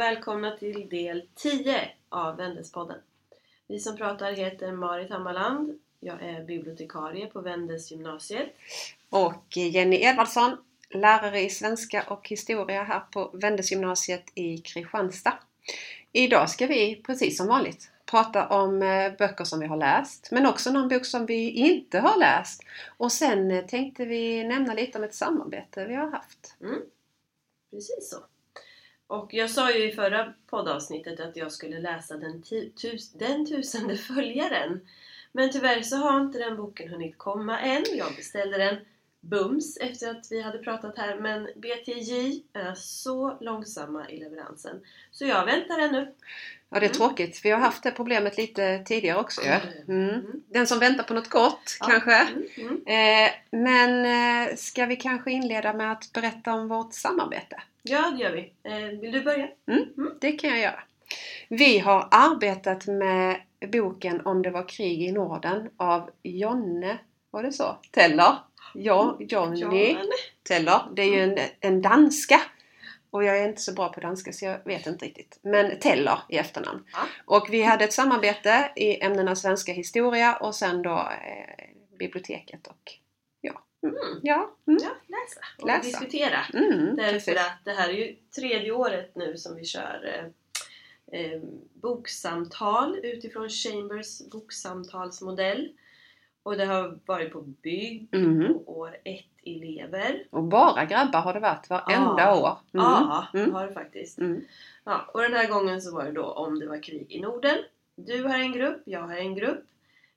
Välkomna till del 10 av Vendespodden. Vi som pratar heter Marit Hammarland. Jag är bibliotekarie på Vendes gymnasiet. Och Jenny Edvardsson, lärare i svenska och historia här på Vendesgymnasiet i Kristianstad. Idag ska vi, precis som vanligt, prata om eh, böcker som vi har läst, men också någon bok som vi inte har läst. Och sen eh, tänkte vi nämna lite om ett samarbete vi har haft. Mm. Precis så. Och jag sa ju i förra poddavsnittet att jag skulle läsa den, tus den tusende följaren. Men tyvärr så har inte den boken hunnit komma än. Jag beställde den bums efter att vi hade pratat här men BTJ är så långsamma i leveransen. Så jag väntar ännu. Ja det är mm. tråkigt. Vi har haft det problemet lite tidigare också ju. Mm. Mm. Den som väntar på något gott ja. kanske. Mm. mm. Eh, men eh, ska vi kanske inleda med att berätta om vårt samarbete? Ja det gör vi. Eh, vill du börja? Mm, det kan jag göra. Vi har arbetat med boken Om det var krig i Norden av Jonne, var det så? Teller? Ja, Johnny Teller. Det är ju en, en danska. Och jag är inte så bra på danska så jag vet inte riktigt. Men Teller i efternamn. Ja. Och vi hade ett samarbete i ämnena svenska historia och sen då eh, biblioteket och. Mm. Ja, mm. ja, läsa och läsa. diskutera. Mm, Därför precis. att det här är ju tredje året nu som vi kör eh, eh, boksamtal utifrån Chambers boksamtalsmodell. Och det har varit på bygg mm. och år ett elever. Och bara grabbar har det varit varenda ja. år. Mm. Ja, det mm. har det faktiskt. Mm. Ja, och den här gången så var det då om det var krig i Norden. Du har en grupp, jag har en grupp.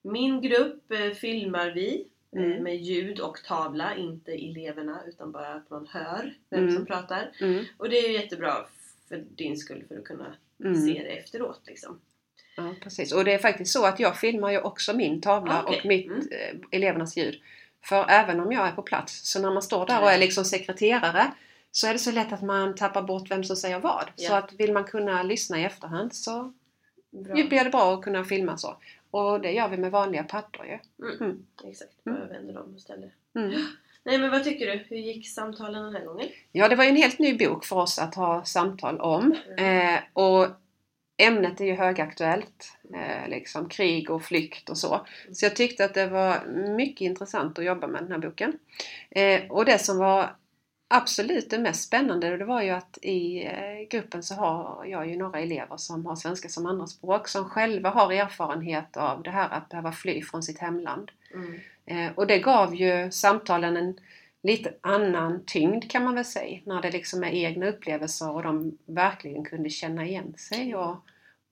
Min grupp eh, filmar vi mm. med ljud och tavla, inte eleverna utan bara att man hör vem mm. som pratar. Mm. Och det är ju jättebra för din skull för att kunna se det efteråt liksom. Ja precis och det är faktiskt så att jag filmar ju också min tavla okay. och mitt, mm. eh, elevernas ljud. För även om jag är på plats så när man står där och är liksom sekreterare så är det så lätt att man tappar bort vem som säger vad. Ja. Så att vill man kunna lyssna i efterhand så bra. blir det bra att kunna filma så. Och det gör vi med vanliga paddor ju. Mm. Mm. Exakt, bara mm. vänder dem och ställer. Mm. Nej men vad tycker du? Hur gick samtalen den här gången? Ja det var ju en helt ny bok för oss att ha samtal om. Mm. Eh, och ämnet är ju högaktuellt. Eh, liksom krig och flykt och så. Så jag tyckte att det var mycket intressant att jobba med den här boken. Eh, och det som var absolut det mest spännande det var ju att i eh, gruppen så har jag ju några elever som har svenska som andraspråk som själva har erfarenhet av det här att behöva fly från sitt hemland. Mm. Eh, och det gav ju samtalen en lite annan tyngd kan man väl säga. När det liksom är egna upplevelser och de verkligen kunde känna igen sig och,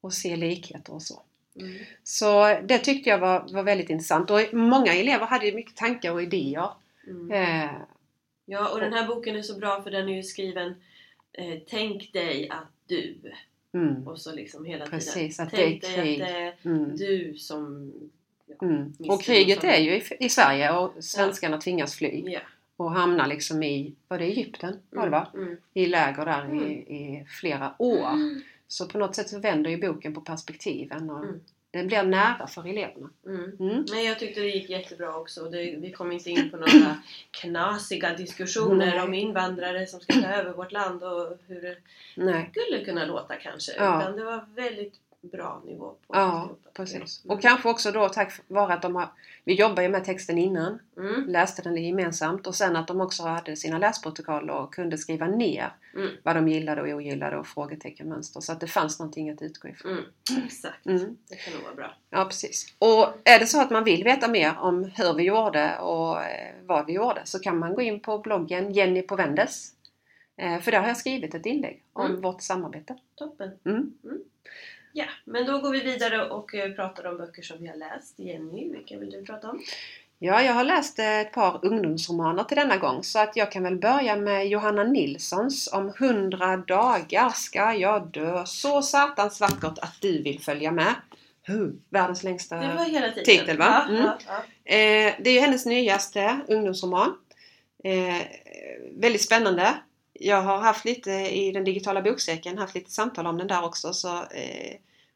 och se likheter och så. Mm. Så det tyckte jag var, var väldigt intressant och många elever hade ju mycket tankar och idéer. Mm. Eh, ja och den här boken är så bra för den är ju skriven eh, Tänk dig att du mm. och så liksom hela Precis, tiden. Att Tänk dig att det är mm. du som ja, mm. Och kriget är ju i, i Sverige och svenskarna ja. tvingas fly. Ja. Och hamnar liksom i, var det Egypten? Var det va? Mm, mm. I läger där i, i flera år. Så på något sätt så vänder ju boken på perspektiven och det blir nära för eleverna. Mm. Mm. Nej, jag tyckte det gick jättebra också. Det, vi kom inte in på några knasiga diskussioner Nej. om invandrare som ska ta över vårt land och hur det Nej. skulle kunna låta kanske. Ja. Utan det var väldigt bra nivå på Ja, precis. Mm. Och kanske också då tack vare att de har Vi jobbar ju med texten innan. Mm. Läste den gemensamt och sen att de också hade sina läsprotokoll och kunde skriva ner mm. vad de gillade och ogillade och frågetecken mönster. Så att det fanns någonting att utgå ifrån. Mm. Exakt. Mm. Det kan nog vara bra. Ja, precis. Och är det så att man vill veta mer om hur vi gjorde och eh, vad vi gjorde så kan man gå in på bloggen Jenny på Vendes. Eh, för där har jag skrivit ett inlägg om mm. vårt samarbete. Toppen! Ja, men då går vi vidare och eh, pratar om böcker som vi har läst. Jenny, vilka vill du prata om? Ja, jag har läst ett par ungdomsromaner till denna gång så att jag kan väl börja med Johanna Nilssons Om hundra dagar ska jag dö. Så satans vackert att du vill följa med. Huh, världens längsta det var hela tiden. titel va? Mm. Ja, ja, ja. Eh, det är ju hennes nyaste ungdomsroman. Eh, väldigt spännande jag har haft lite i den digitala boksäcken, haft lite samtal om den där också så eh,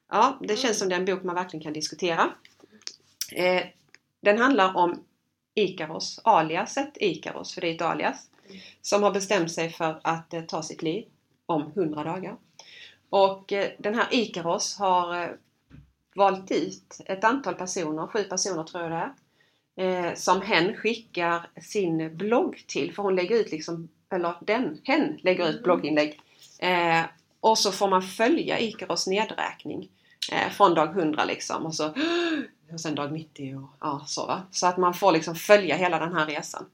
ja, det känns som den bok man verkligen kan diskutera. Eh, den handlar om Ikaros, aliaset Ikaros, för det är ett alias, som har bestämt sig för att eh, ta sitt liv. om 100 dagar. Och eh, den här Ikaros har eh, valt ut ett antal personer, sju personer tror jag det är, eh, som hen skickar sin blogg till. För hon lägger ut liksom, eller den, hen lägger ut Mm. blogginlägg. Eh, och så får man följa Ikaros nedräkning eh, från dag 100 liksom. Och, så, och sen dag 90 och ja, så va. Så att man får liksom följa hela den här resan.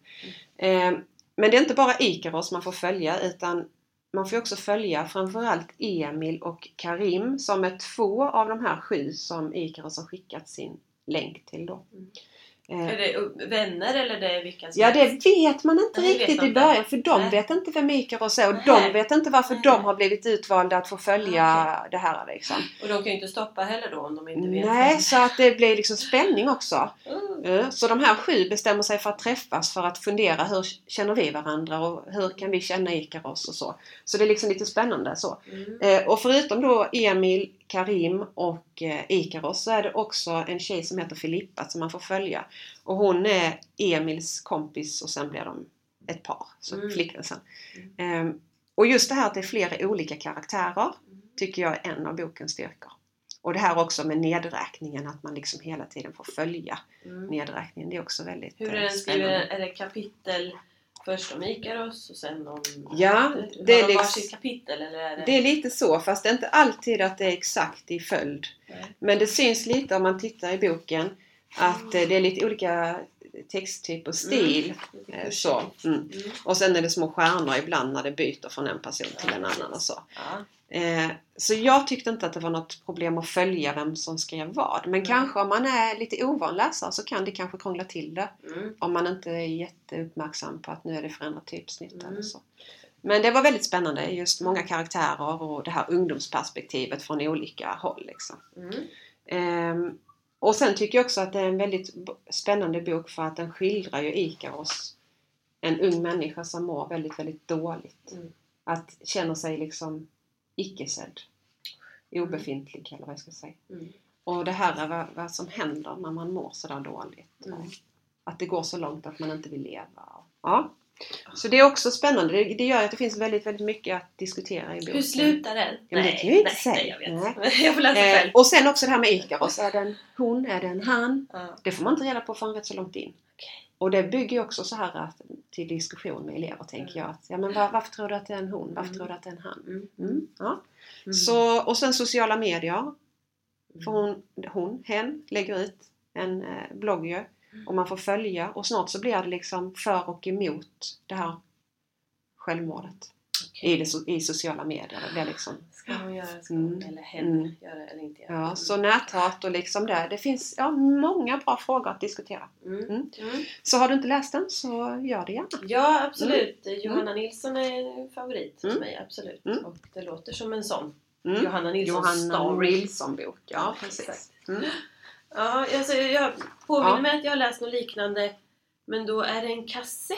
Eh, men det är inte bara Ikaros man får följa utan man får också följa framförallt Emil och Karim som är två av de här sju som Ikaros har skickat sin länk till då. Mm. Eh, Är det vänner eller det är vilka som Ja det vet man inte Nej, riktigt man i början för de Nej. vet inte vem är och Nej. de vet inte varför de har blivit utvalda att få följa Okej. det här liksom. Och de kan ju inte stoppa heller då om de inte vet. Nej, så att det blir liksom spänning också. Uh, Eh, Så de här sju bestämmer sig för att träffas för att fundera hur känner vi varandra och hur kan vi känna Ikaros och så. Så det är liksom lite spännande så. mm. Eh, Och förutom då Emil, Karim och eh, Ikaros så är det också en tjej som heter Filippa som man får följa. Och hon är Emils kompis och sen blir de ett par, så Mm. flickvän sen. Eh, Och just det här att det är flera olika karaktärer tycker jag är en av bokens styrkor. Och det här också med nedräkningen, att man liksom hela tiden får följa Mm. nedräkningen. Det är också väldigt Hur är eh, den skriven? Är det kapitel först om Ikaros och sen om... Ja, det är de liksom- kapitel eller är det... Det är lite så, fast det är inte alltid att det är exakt i följd. Nej. Men det syns lite om man tittar i boken att eh, det är lite olika texttyp och stil. Lite eh, kursigt. Så. Mm. Mm. Och sen är det små stjärnor ibland när det byter från en person till en annan och så. Eh, så jag tyckte inte att det var något problem att följa vem som skrev vad. Men Mm. kanske om man är lite ovan läsare så kan det kanske krångla till det. Mm. Om man inte är jätteuppmärksam på att nu är det förändrat typsnitt Mm. så. Men det var väldigt spännande, just många karaktärer och det här ungdomsperspektivet från olika håll. Liksom. Mm. Och sen tycker jag också att det är en väldigt spännande bok för att den skildrar ju Ikaros, en ung människa som mår väldigt, väldigt dåligt. Mm. Att känner sig liksom icke-sedd. Obefintlig eller vad jag ska säga. Mm. Och det här är vad, vad som händer när man mår sådär dåligt. Mm. Att det går så långt att man inte vill leva. Ja. Så det är också spännande. Det, det gör att det finns väldigt, väldigt mycket att diskutera i boken. Hur slutar den? men det kan jag inte nej, säga. nej, jag vet. Nej. jag får läsa Eh, själv. och sen också det här med Ikaros. Är det en hon? Är det en han? Ja. Det får man inte reda på förrän rätt så långt in. Okej. Och det bygger ju också så här att, till diskussion med elever tänker jag. Att, ja, men var, varför tror du att det är en hon? Varför Mm. tror du att det är en han? Mm. Mm, ja. Mm. Så, och sen sociala medier. För hon, hon hen lägger ut en eh, blogg ju. Och man får följa och snart så blir det liksom för och emot det här självmordet. Okej. I, det, I sociala medier. Det blir liksom, Ska hon göra, ska Mm. hon eller hen Mm. göra eller inte göra? ja, så näthat och liksom det. Det finns ja, många bra frågor att diskutera. Mm. Mm. Mm. Så har du inte läst den så gör det gärna. Ja, absolut. Johanna Nilsson är en favorit Mm. mig, absolut. Mm. Och det låter som en sån. Mm. Johanna Nilsson Johanna story. Nilsson-bok. Ja, precis. Mm. Ja, alltså, jag påminner Ja. mig att jag har läst något liknande. Men då är det en kassett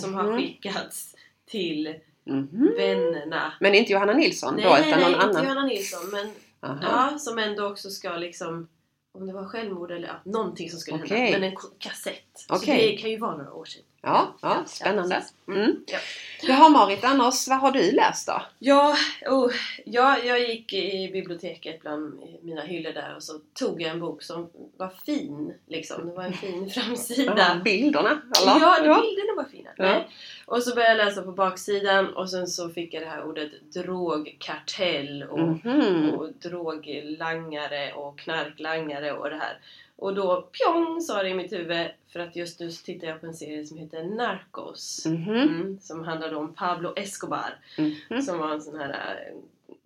som har Mhm. skickats till Mhm. vännerna. Men inte Johanna Nilsson nej, då, nej, utan nej, någon inte annan? Johanna Nilsson. Men Aha. ja, som ändå också ska liksom om det var självmord eller ja, någonting som skulle Okej. hända. Men en kassett. Så Okej. det kan ju vara några år sedan. Ja, ja, spännande. Mm. Mm. Ja. Jaha Marit, annars vad har du läst då? Ja, oh, ja, jag gick i biblioteket bland mina hyllor där och så tog jag en bok som var fin. Liksom. Det var en fin framsida. Ja, bilderna, eller? Ja, bilderna var fina. Ja. Och så började jag läsa på baksidan och sen så fick jag det här ordet drogkartell och, Mhm. och droglangare och knarklangare och det här. Och då pjong sa det i mitt huvud för att just nu så tittar jag på en serie som heter Narcos. Mhm. Mm, som handlade om Pablo Escobar Mhm. som var en sån här äh,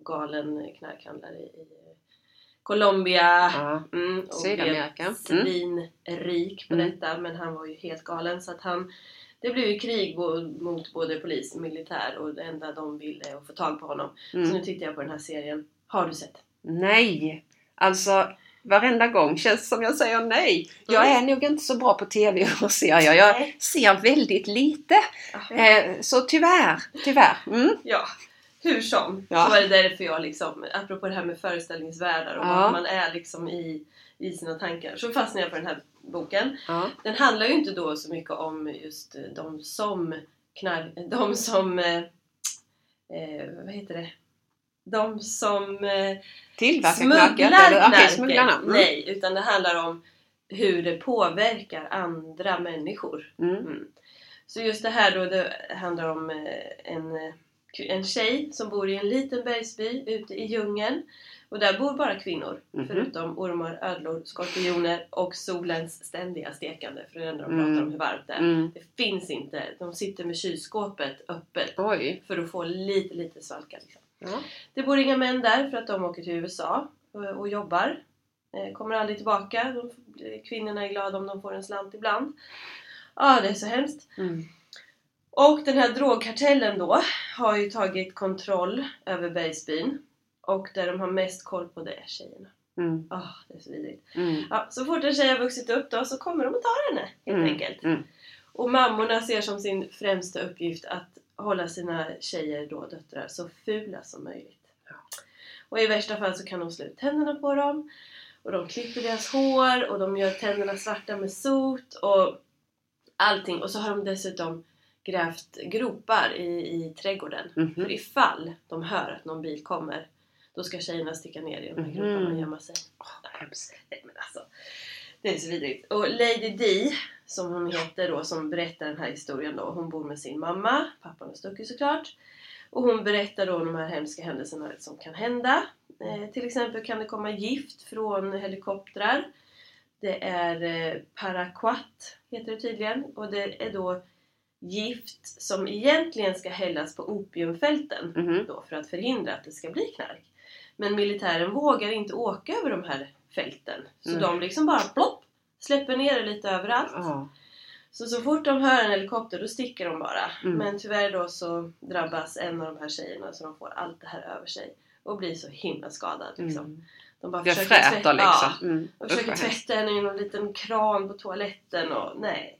galen knarkhandlare i Colombia. Ja. Mm, och Sydamerika. Mm. svinrik på Mm. detta men han var ju helt galen så att han det blev ju krig mot både polis och militär och det enda de ville att få tag på honom. Så Mm. nu tittar jag på den här serien. Har du sett? Nej! Alltså varenda gång känns som jag säger nej. Jag är nog inte så bra på TV och serier. Jag ser väldigt lite. Eh, så tyvärr, tyvärr. Mm. Ja, hur som. Ja. Så var det därför jag liksom, apropå det här med föreställningsvärldar och Ja. vad man är liksom i, i sina tankar. Så fastnade jag för den här boken. Ja. Den handlar ju inte då så mycket om just de som knar, de som eh, eh, vad heter det? De som eh, Tillverkar smugglar knarket? Smugglarna. Mm. Nej, utan det handlar om hur det påverkar andra människor. Mm. Mm. Så just det här då, det handlar om eh, en, eh, en tjej som bor i en liten bergsby ute i djungeln. Och där bor bara kvinnor. Mhm. Förutom ormar, ödlor, skorpioner och solens ständiga stekande. För det är det enda de Mm. pratar om hur varmt det är. Mm. Det finns inte. De sitter med kylskåpet öppet Oj. för att få lite, lite svalka. Liksom. Ja. Det bor inga män där för att de åker till USA och, jobbar. Eh, kommer aldrig tillbaka. De, kvinnorna är glada om de får en slant ibland. Ja, det är så hemskt. Mm. Och den här drogkartellen då har ju tagit kontroll över bergsbyn. Och där de har mest koll på det är tjejerna. Mm. Ah, det är så vidrigt. Mm. Ja, så fort en tjej har vuxit upp då så kommer de att ta henne helt Mm. enkelt. Mm. Och mammorna ser som sin främsta uppgift att hålla sina tjejer, då döttrar, så fula som möjligt. Ja. Och i värsta fall så kan de slå ut tänderna på dem. Och de klipper deras hår och de gör tänderna svarta med sot och allting. Och så har de dessutom grävt gropar i, i trädgården. Mhm. För ifall de hör att någon bil kommer då ska tjejerna sticka ner i de här Mhm. groparna och gömma sig. Hemskt. Nej men alltså. Det är så vidrigt. Och Lady Di, som hon heter då, som berättar den här historien då. Hon bor med sin mamma. Pappan har stuckit såklart. Och hon berättar då om de här hemska händelserna som kan hända. Eh, till exempel kan det komma gift från helikoptrar. Det är eh, paraquat, heter det tydligen. Och det är då gift som egentligen ska hällas på opiumfälten Mhm. då för att förhindra att det ska bli knark. Men militären vågar inte åka över de här fälten. Så Mm. de liksom bara plopp, släpper ner det lite överallt. Ja. Så så fort de hör en helikopter då sticker de bara. Mm. Men tyvärr då så drabbas en av de här tjejerna så de får allt det här över sig. Och blir så himla skadad liksom. Mm. De bara Det försöker tvätta- Ja, liksom. Mm. de försöker tvätta henne i någon liten kran på toaletten och nej.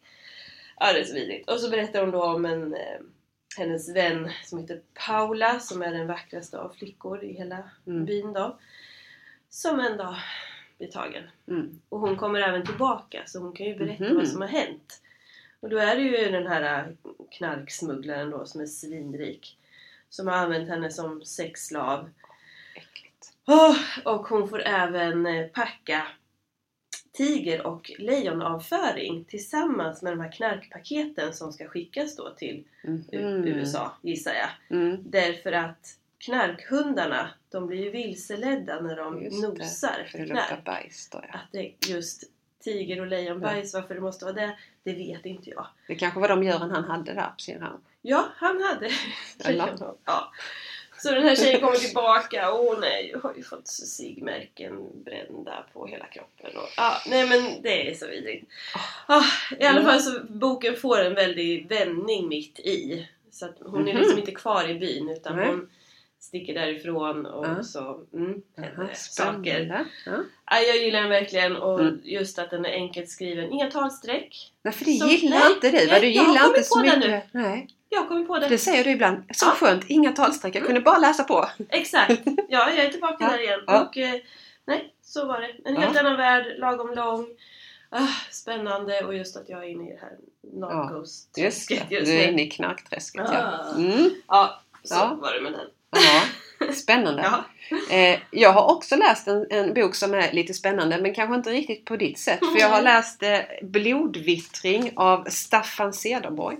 Ja, det är så vidrigt. Och så berättar hon då om en, eh, hennes vän som heter Paula som är den vackraste av flickor i hela Mm. byn då. Som en dag blir tagen. Mm. Och hon kommer även tillbaka så hon kan ju berätta Mhm. vad som har hänt. Och då är det ju den här eh, knarksmugglaren då som är svinrik. Som har använt henne som sexslav. Äckligt. Åh, och hon får även eh, packa tiger och lejonavföring tillsammans med de här knarkpaketen som ska skickas då till Mhm. USA gissar jag. Mm. Därför att knarkhundarna de blir ju vilseledda när de Just det, nosar För efter det luktar bajs då ja. Att det är just tiger och lejonbajs, varför det måste vara det, det vet inte jag. Det kanske var de djuren han hade där på sin hand. Ja, han hade. Ja. Så den här tjejen kommer tillbaka och hon är, ju- har ju fått sigmärken brända på hela kroppen. Och, ja, nej men det är så vidrigt. Ah, I alla Mm. fall så boken får en väldig vändning mitt i. Så att hon är Mhm. liksom inte kvar i byn utan hon sticker därifrån och Ja. så mm, det saker. Ja. Ja, jag gillar den verkligen och Mm. just att den är enkelt skriven. Inga talstreck. Nej, för det Så- gillar nej, inte du nej, Du jag gillar inte kommit så mycket. Nej, Jag kommer på det. det säger du ibland. Så Ja. skönt, inga talstreck. Jag kunde bara läsa på. Exakt! Ja, jag är tillbaka Ja, där igen. ja. Och eh, nej, så var det. En Ja. helt annan värld, lagom lång. Ah, spännande och just att jag är inne i det här Just narcos-träsket det, just du är nu. inne i knarkträsket ja. Ah. Mm. Ja, så Ja. var det med den. Ja. Spännande. Ja. Eh, jag har också läst en, en bok som är lite spännande men kanske inte riktigt på ditt sätt. För jag har läst eh, Blodvittring av Staffan Cederborg.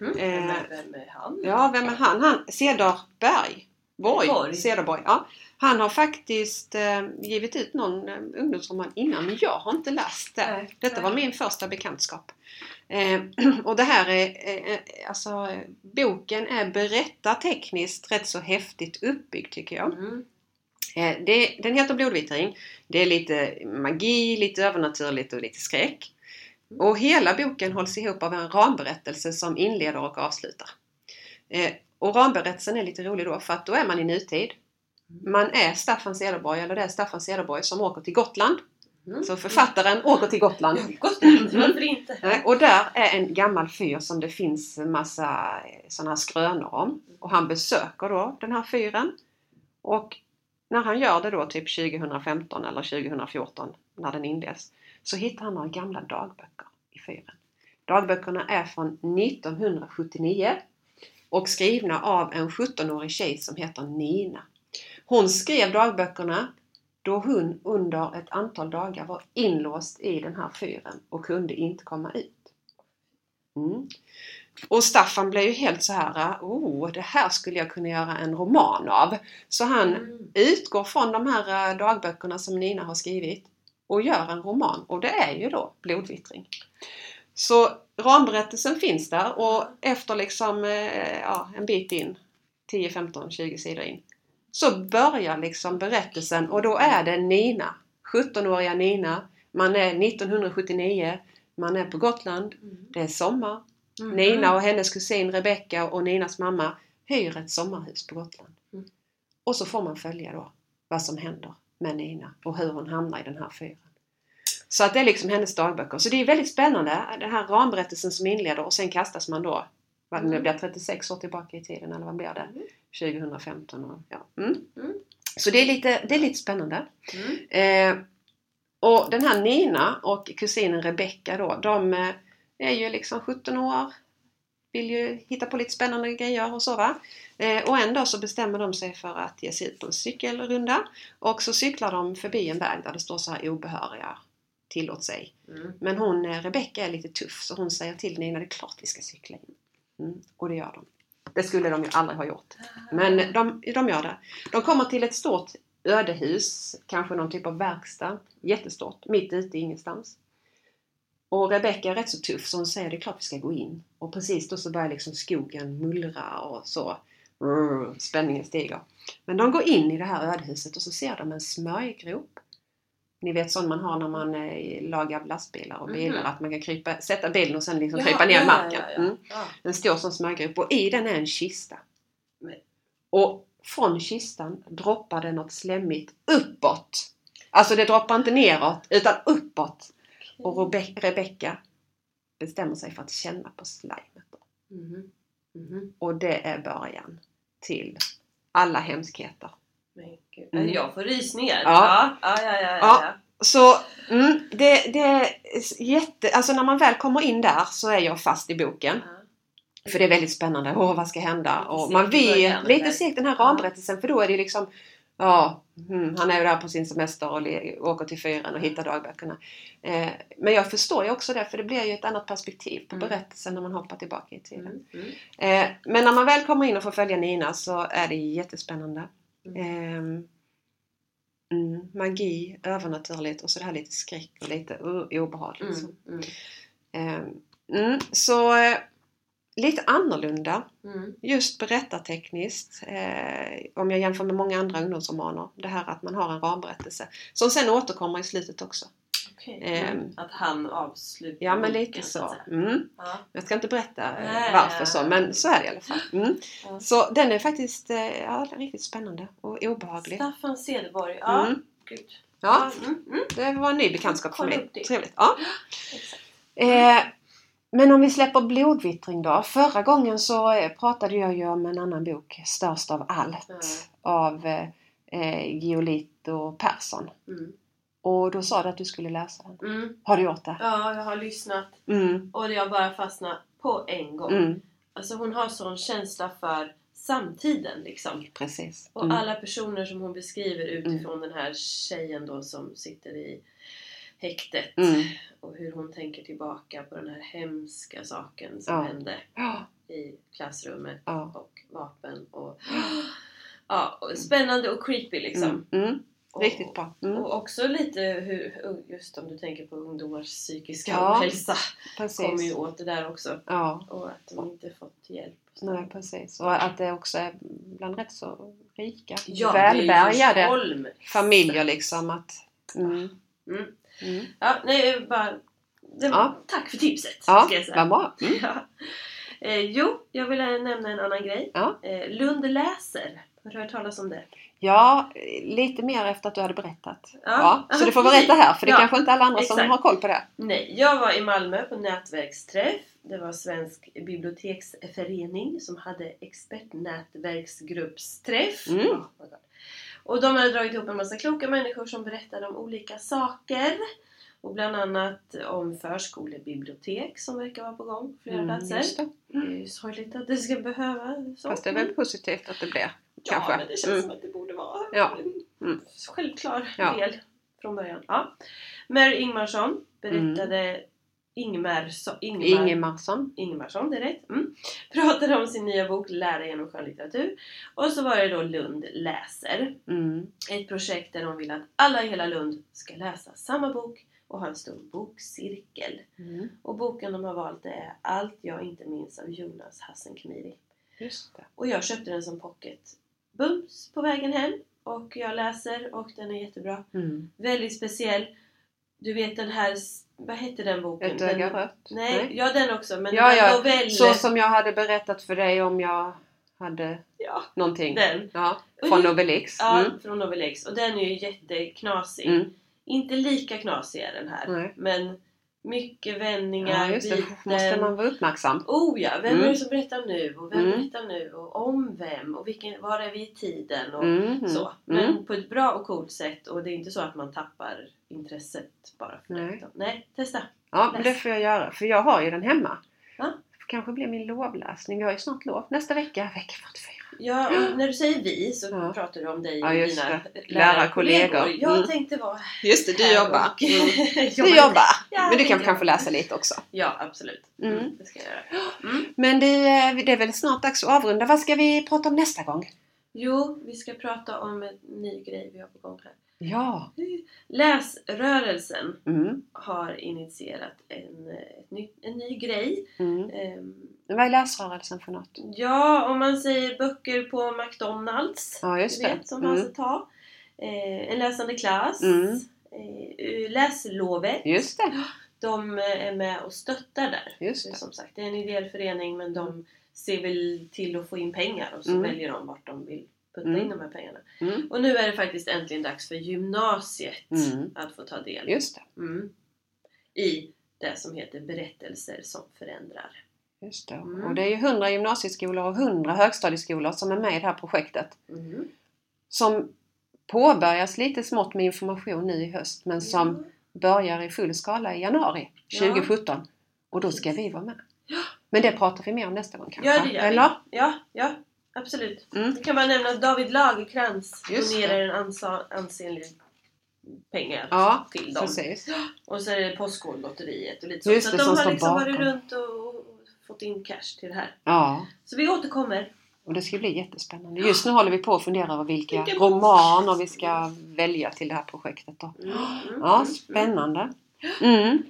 Mm. Eh, Vem, är, vem är han? Ja, vem är han? Han Cederberg. Borg. Borg. Cederborg. Ja. Han har faktiskt eh, givit ut någon eh, ungdomsroman innan men jag har inte läst det. Nej. Detta var min första bekantskap. Eh, och det här är, eh, eh, alltså boken är berättartekniskt rätt så häftigt uppbyggd tycker jag. Mm. Det, den heter Blodvittring. Det är lite magi, lite övernaturligt och lite skräck. Och hela boken hålls ihop av en ramberättelse som inleder och avslutar. Och ramberättelsen är lite rolig då för att då är man i nutid. Man är Staffan Cederborg, eller det är Staffan Cederborg som åker till Gotland. Mm. Så författaren åker till Gotland. Gotland, varför inte? Och där är en gammal fyr som det finns massa sådana här skrönor om. Och han besöker då den här fyren. Och när han gör det då typ 2015 eller 2014 när den inleds så hittar han några gamla dagböcker i fyren. Dagböckerna är från 1979 och skrivna av en 17-årig tjej som heter Nina. Hon skrev dagböckerna då hon under ett antal dagar var inlåst i den här fyren och kunde inte komma ut. Mm. Och Staffan blev ju helt så här, oh det här skulle jag kunna göra en roman av. Så han Mm. utgår från de här eh, dagböckerna som Nina har skrivit och gör en roman och det är ju då Blodvittring. Så ramberättelsen finns där och efter liksom eh, ja, en bit in, 10, 15, 20 sidor in, så börjar liksom berättelsen och då är det Nina, 17-åriga Nina. Man är 1979, man är på Gotland, Mm. det är sommar. Mm. Nina och hennes kusin Rebecka och Ninas mamma hyr ett sommarhus på Gotland. Mm. Och så får man följa då vad som händer med Nina och hur hon hamnar i den här fyren. Så att det är liksom hennes dagböcker. Så det är väldigt spännande, den här ramberättelsen som inleder och sen kastas man då, vad det nu Mm. blir, 36 år tillbaka i tiden eller vad blir det? Mm. 2015 och ja. Mm. Mm. Så det är lite, det är lite spännande. Mm. Eh, och den här Nina och kusinen Rebecka då, de eh, är ju liksom 17 år. Vill ju hitta på lite spännande grejer och så va. Eh, och en dag så bestämmer de sig för att ge sig ut på en cykelrunda. Och så cyklar de förbi en väg där det står så här obehöriga tillåt sig. Mm. Men hon, eh, Rebecka är lite tuff så hon säger till Nina det är klart vi ska cykla in. Mm, och det gör de. Det skulle de ju aldrig ha gjort. Men de, de gör det. De kommer till ett stort ödehus, kanske någon typ av verkstad. Jättestort, mitt ute i ingenstans. Och Rebecka är rätt så tuff så hon säger det är klart vi ska gå in. Och precis då så börjar liksom skogen mullra och så. Rrr, spänningen stiger. Men de går in i det här ödehuset och så ser de en smörjgrop. Ni vet sån man har när man eh, lagar lastbilar och bilar. Mhm. Att man kan krypa, sätta bilen och sen liksom Jaha, krypa ner ja, marken. ja, ja. Mm. Ja. En stor sån smörgrupp och i den är en kista. Men- Och från kistan droppar det något slemmigt uppåt. Alltså det droppar inte neråt utan uppåt. Och Rebe- Rebecka bestämmer sig för att känna på slimet. då. Mhm. Mhm. Och det är början till alla hemskheter. Men gud. Mm. Jag får rysningar. Ja. Ja, ja, ja. ja, Ja. ja. Så mm, det, det är jätte... Alltså när man väl kommer in där så är jag fast i boken. ja. För det är väldigt spännande. Åh, vad ska hända? Och man början, lite segt den här ramberättelsen för då är det liksom Ja, mm, han är ju där på sin semester och åker till fyren och hittar dagböckerna. Eh, men jag förstår ju också det för det blir ju ett annat perspektiv på Mm. berättelsen när man hoppar tillbaka i tiden. Mm. Mm. Eh, men när man väl kommer in och får följa Nina så är det jättespännande. Mm. Mm, magi, övernaturligt och så det här lite skräck och lite uh, obehagligt. så. Mm. Mm. Ehm, mm, så eh, lite annorlunda Mm. just berättartekniskt. Eh, om jag jämför med många andra ungdomsromaner. Det här att man har en ramberättelse. Som sen återkommer i slutet också. Okej. Ehm. Mm. Att han avslutar Ja men lite så. Mm. Ja. Jag ska inte berätta eh, Nej. varför så men så är det i alla fall. Mm. Ja. Så den är faktiskt eh, ja, riktigt spännande och obehaglig. Staffan Cederborg. Ja. Mm. Gud. Ja, Mm. Mm. det var en ny bekantskap för mig. Trevligt. Ja. Eh, men om vi släpper blodvittring då. Förra gången så pratade jag ju om en annan bok, Störst av allt, av eh, Giolito Persson. Mm. Och då sa du att du skulle läsa den. Mm. Har du gjort det? Ja, jag har lyssnat Mm. och jag bara fastnat på en gång. Mm. Alltså hon har sån känsla för samtiden liksom. Precis. Och Mm. alla personer som hon beskriver utifrån den här tjejen då som sitter i häktet. Mm. Och hur hon tänker tillbaka på den här hemska saken som Ja. hände Ja. i klassrummet. Ja. Och vapen och... Ja, spännande och creepy liksom. Mm. Mm. Och- Riktigt bra. Mm. Och också lite hur, just om du tänker på ungdomars psykiska Ja, ohälsa. Kommer ju åt det där också. Ja. Och att de inte fått hjälp. Nej, precis. Och att det också är bland rätt så rika, Ja, välbärgade familjer liksom. Att, mm. Mm. Mm. Ja, nej, bara... Det, Ja. Tack för tipset! Ja, ska jag säga. vad bra. Mm. Ja. Eh, jo, jag vill nämna en annan grej. Ja. Eh, Lund läser. Har du hört talas om det? Ja, lite mer efter att du hade berättat. Ja. Ja, så du får berätta här för det är Ja, kanske inte alla andra som exakt. har koll på det. Nej, jag var i Malmö på nätverksträff. Det var Svensk biblioteksförening som hade expertnätverksgruppsträff. Mm. Och de hade dragit ihop en massa kloka människor som berättade om olika saker. Och bland annat om förskolebibliotek som verkar vara på gång på flera Mm, platser. det. Det är ju sorgligt att det ska behöva så. Fast det är väl positivt att det blir. Ja, kanske. men det känns Mm. som att det borde vara Ja. en Mm. självklar Ja. del från början. Ja. Mary Ingmarsson berättade Mm. Ingmarsson, Ingmar, Ingemarsson. Ingmarsson, det är rätt. Mm. Pratade om sin nya bok Lära genom skönlitteratur. Och så var det då Lund läser. Mm. Ett projekt där de vill att alla i hela Lund ska läsa samma bok och ha en stor bokcirkel. Mm. Och boken de har valt är Allt jag inte minns av Jonas Hassan Khemiri. Just det. Och jag köpte den som pocket bums på vägen hem. Och jag läser och den är jättebra. Mm. Väldigt speciell. Du vet den här, vad hette den boken? Ett öga rött. Nej, ja den också. Men Ja, ja. novell... Så som jag hade berättat för dig om jag hade Ja, någonting. den. Ja, från Obelix. Ja, Mm. från Novelix. Och den är ju jätteknasig. Mm. Inte lika knasig är den här. Nej. Men mycket vändningar, Ja, just det. byten. Måste man vara uppmärksam. Oh ja, vem Mm. är det som berättar nu? Och vem Mm. berättar nu? Och om vem? Och vilken, var är vi i tiden? Och Mm. så. Men Mm. på ett bra och coolt sätt. Och det är inte så att man tappar intresset bara för Nej. det. Nej, testa. Ja, men det får jag göra. För jag har ju den hemma. Ja. Kanske blir min lovläsning. Vi har ju snart lov. Nästa vecka, vecka 44. Ja, och när du säger vi så Ja. pratar du om dig Ja, och just dina lärarkollegor. Lärarkollegor. Jag Mm. tänkte vara Just det, här och- Du jobbar. Ja, Men du kan gör kanske jag. läsa lite också. Ja, absolut. Mm. Mm. Det ska jag göra. Mm. Men det, är- det är väl snart dags att avrunda. Vad ska vi prata om nästa gång? Jo, vi ska prata om en ny grej vi har på gång här. Ja. Läsrörelsen Mm. har initierat en, ny, en ny grej. Mm. Ehm, Vad är läsrörelsen för något? Ja, om man säger böcker på McDonalds. Ja, just det. vet, som Mm. fanns ett tag. Eh, en läsande klass. Mm. Eh, läslovet. Just det. De eh, är med och stöttar där. Just det. Som sagt, det är en ideell förening men de ser väl till att få in pengar och så Mm. väljer de vart de vill putta Mm. in de här pengarna. Mm. Och nu är det faktiskt äntligen dags för gymnasiet Mm. att få ta del Just det. mm, i det som heter Berättelser som förändrar. Just det. Mm. Och det är ju 100 gymnasieskolor och 100 högstadieskolor som är med i det här projektet. Mm. Som påbörjas lite smått med information nu i höst men som börjar i full skala i januari Ja. 2017. Och då ska vi vara med. Men det pratar vi mer om nästa gång kanske? Ja, det gör Eller? vi. Ja, ja, absolut. Mm. Det kan man nämna att David Lagerkrans Just donerar en ansa- ansenlig pengar Ja, till dem. precis. Och så är det Postkodlotteriet och lite Just så. det, att de har liksom varit bakom. runt och fått in cash till det här. Ja, Så vi återkommer. och det ska bli jättespännande. Just nu håller vi på att fundera över vilka Vilken romaner vi ska välja till det här projektet. Då. Mm, mm, Ja, mm, spännande. Mm.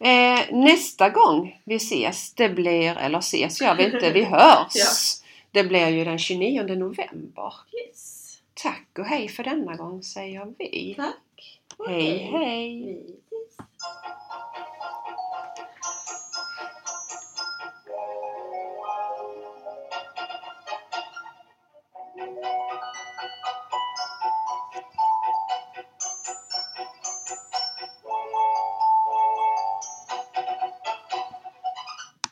Eh, nästa gång vi ses, det blir, eller ses gör vi inte, vi hörs. Ja. Det blir ju den 29 november. Yes. Tack och hej för denna gång säger vi. Tack. Hej hej! Ses.